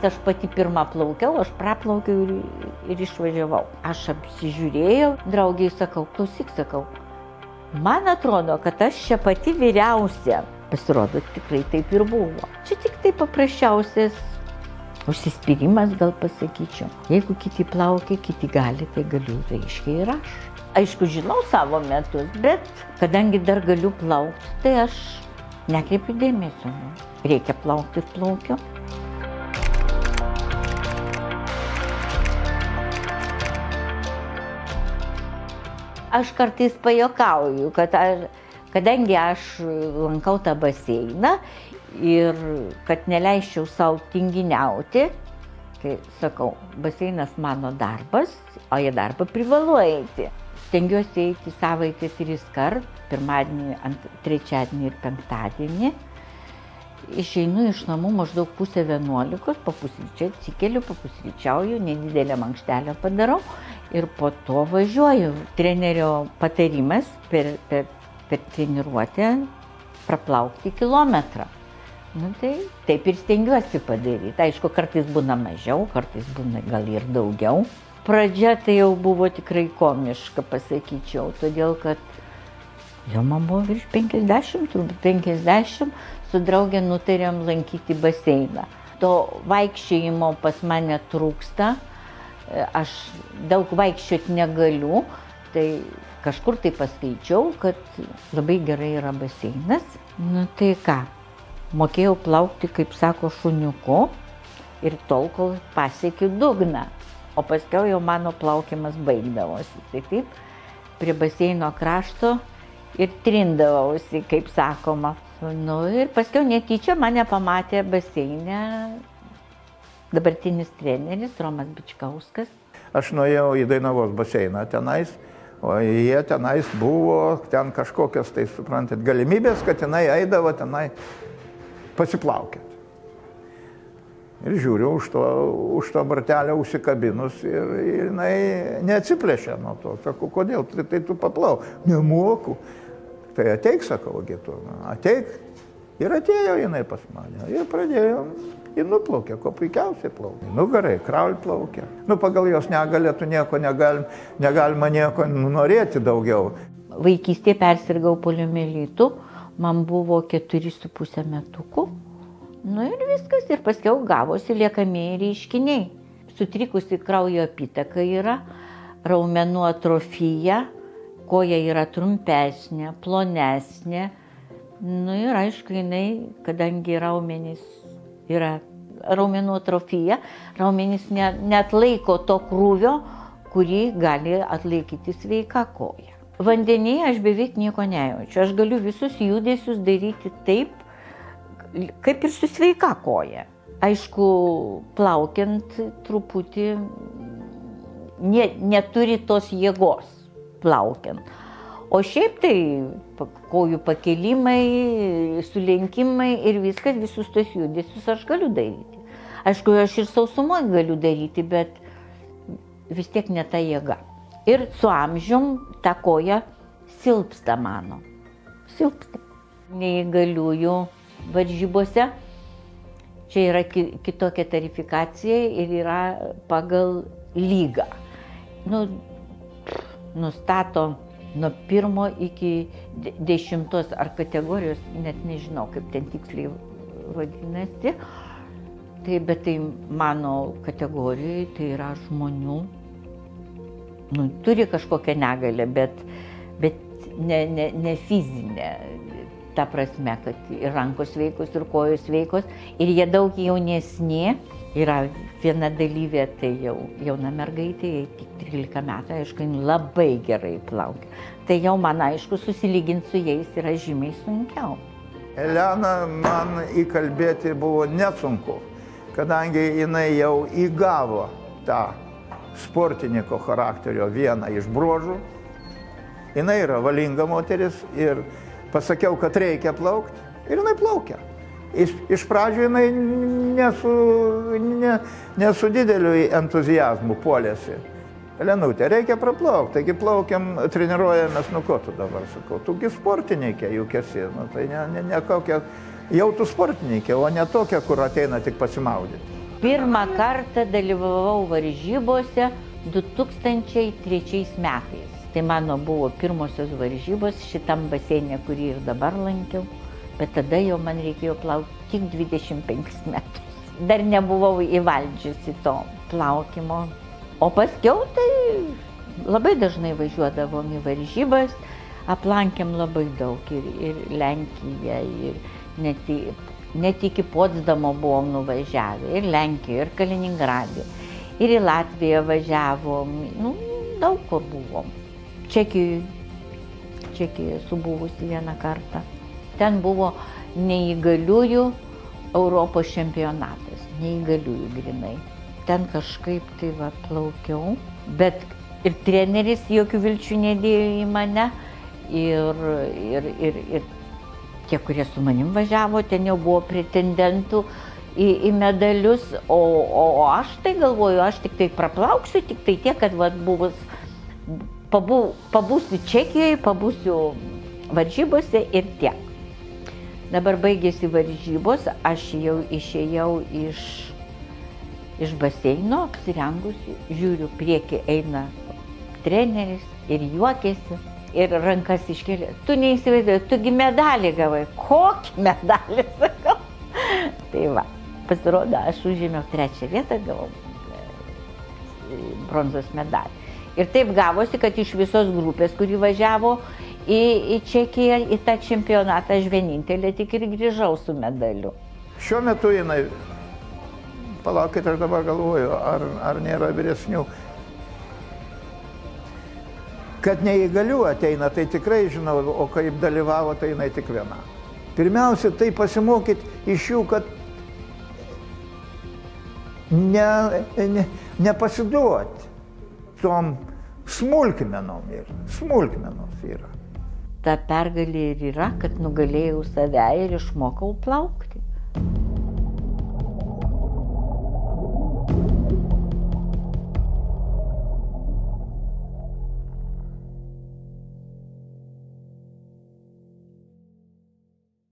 Aš pati pirmą plaukiau, aš praplaukiau ir, ir išvažiavau. Aš apsižiūrėjau, draugiai sakau, klausyk, sakau, man atrodo, kad aš čia pati vyriausia. Pasirodo, tikrai taip ir buvo. Čia tik tai paprasčiausias užsispyrimas, gal pasakyčiau. Jeigu kiti plaukia, kiti gali, tai galiu, reiškia ir aš. Aišku, žinau savo metus, bet kadangi dar galiu plaukti, tai aš nekreipiu dėmesio. Nu. Reikia plaukti ir plaukiu. aš kartais pajokauju, kad aš, kadangi aš lankau tą baseiną ir kad neleisčiau savo tinginiauti, tai sakau, baseinas mano darbas, o į darbą privalu eiti. Stengiuosi eiti savaitę tris kart, pirmadienį, ant, trečiadienį ir penktadienį. Išeinu iš namų maždaug pusę vienuolikos, papusryčiai atsikeliu, papusryčiauju, nedidelę mankštelę padarau ir po to važiuoju. Trenerio patarimas per, per, per treniruotę praplaukti kilometrą. Nu, tai taip ir stengiuosi padaryti. Aišku, kartais būna mažiau, kartais būna gal ir daugiau. Pradžia tai jau buvo tikrai komiška, pasakyčiau, todėl kad jau man buvo virš 50, turbūt 50, su draugė nutarėm lankyti baseiną. To vaikščiojimo pas mane trūksta, aš daug vaikščioti negaliu, tai kažkur tai paskaičiau, kad labai gerai yra baseinas. Nu tai ką, mokėjau plaukti, kaip sako, šuniuku ir tol, kol pasiekiu dugną. O paskiau jau mano plaukimas baigdavosi. Tai taip, prie baseino krašto ir trindavausi, kaip sakoma. Nu ir paskiau netyčia mane pamatė baseinė dabartinis treneris Romas Bičkauskas. Aš nuėjau į Dainavos baseiną tenais, o jie tenais buvo, ten kažkokios, tai suprantat, galimybės, kad jinai eidavo tenai pasiplaukėt. Ir žiūriu už to, už to bartelio užsikabinus ir, ir jinai neatsiplėšė nuo to. Sakau, kodėl, tai, tai tu paplau. Nemoku. Tai ateik, sakau, gitu, ateik. Ir atėjo jinai pas mane. Ir pradėjom Ji nuplaukė, kuo puikiausiai plaukė. Nu gerai, kraul plaukė. Nu pagal jos negalė, tu nieko negalim, negalima nieko norėti daugiau. Vaikystėje persirgau poliomelitu, man buvo 4,5 metukų. Nu ir viskas, ir paskiau gavosi liekamieji reiškiniai. Sutrikusi kraujo apytaka yra, raumenų atrofija, koja yra trumpesnė, plonesnė. Nu ir aišku, jinai, kadangi raumenys yra raumenų atrofija, raumenys ne, net laiko to krūvio, kurį gali atlaikyti sveika koja. Vandenyje aš beveik nieko nejaučiu, aš galiu visus judesius daryti taip, kaip ir su sveika koja. Aišku, plaukiant truputį ne, neturi tos jėgos plaukiant. O šiaip tai kojų pakelimai, sulenkimai ir viskas, visus tos judesius aš galiu daryti. Aišku, aš ir sausumoje galiu daryti, bet vis tiek ne ta jėga. Ir su amžium ta koja silpsta mano. Silpsta. Neįgaliųjų varžybose čia yra kitokia tarifikacija ir yra pagal lygą. Nu, nustato nuo pirmo iki dešimtos ar kategorijos, net nežinau, kaip ten tiksliai vadinasi. Tai, bet tai mano kategorijoje tai yra žmonių, nu, turi kažkokią negalę, bet, bet ne, ne, ne fizinę. Ta prasme, kad ir rankos veikos, ir kojos veikos, ir jie daug jaunesni, yra viena dalyvė, tai jau jauna mergaitė, jai tik 13 metų, aišku, labai gerai plaukia. Tai jau man aišku, susilyginti su jais yra žymiai sunkiau. Elena man įkalbėti buvo nesunku, kadangi jinai jau įgavo tą sportininko charakterio vieną iš bruožų. Jinai yra valinga moteris ir pasakiau, kad reikia plaukti ir jinai plaukia. Iš, iš pradžių jinai nesu, ne, nesu dideliu entuzijazmu polėsi. Lenutė, reikia praplaukti, taigi plaukiam, treniruojamės, nu ko tu dabar sakau, tugi sportininkė juk esi, nu, tai ne, ne, ne kokia, jau tu sportininkė, o ne tokia, kur ateina tik pasimaudyti. Pirmą kartą dalyvavau varžybose 2003 metais. Tai mano buvo pirmosios varžybos šitam baseinė, kurį ir dabar lankiau, bet tada jau man reikėjo plaukti tik 25 metus. Dar nebuvau įvaldžiusi to plaukimo O paskiau tai labai dažnai važiuodavom į varžybas, aplankėm labai daug ir, ir Lenkiją, ir net, į, net iki Potsdamo buvom nuvažiavę, ir Lenkiją, ir Kaliningradį, ir į Latviją važiavom, nu, daug kur buvom. Čekijoje, Čekijoje esu buvusi vieną kartą. Ten buvo neįgaliųjų Europos čempionatas, neįgaliųjų grinai. Ten kažkaip tai va plaukiau, bet ir treneris jokių vilčių nedėjo į mane. Ir, ir, ir, ir tie, kurie su manim važiavo, ten jau buvo pretendentų į, į medalius, o, o, o aš tai galvoju, aš tik tai praplauksiu, tik tai tiek, kad va, buvus, pabū, pabūsiu Čekijoje, pabūsiu varžybose ir tiek. Dabar baigėsi varžybos, aš jau išėjau iš iš baseino apsirengusi, žiūriu, prieki eina treneris ir juokiasi ir rankas iškėlė. Tu neįsivaizduoji, tugi medalį gavai. Kokį medalį, sakau. tai va, pasirodo, aš užėmiau trečią vietą, gavau e, bronzos medalį. Ir taip gavosi, kad iš visos grupės, kuri važiavo į, į Čekiją, į tą čempionatą, aš vienintelė tik ir grįžau su medaliu. Šiuo metu jinai palaukit, aš dabar galvoju, ar, ar nėra vyresnių. Kad neįgalių ateina, tai tikrai žinau, o kaip dalyvavo, tai jinai tik viena. Pirmiausia, tai pasimokyti iš jų, kad ne, ne, nepasiduoti tom smulkmenom ir smulkmenos yra. Ta pergalė ir yra, kad nugalėjau save ir išmokau plaukti.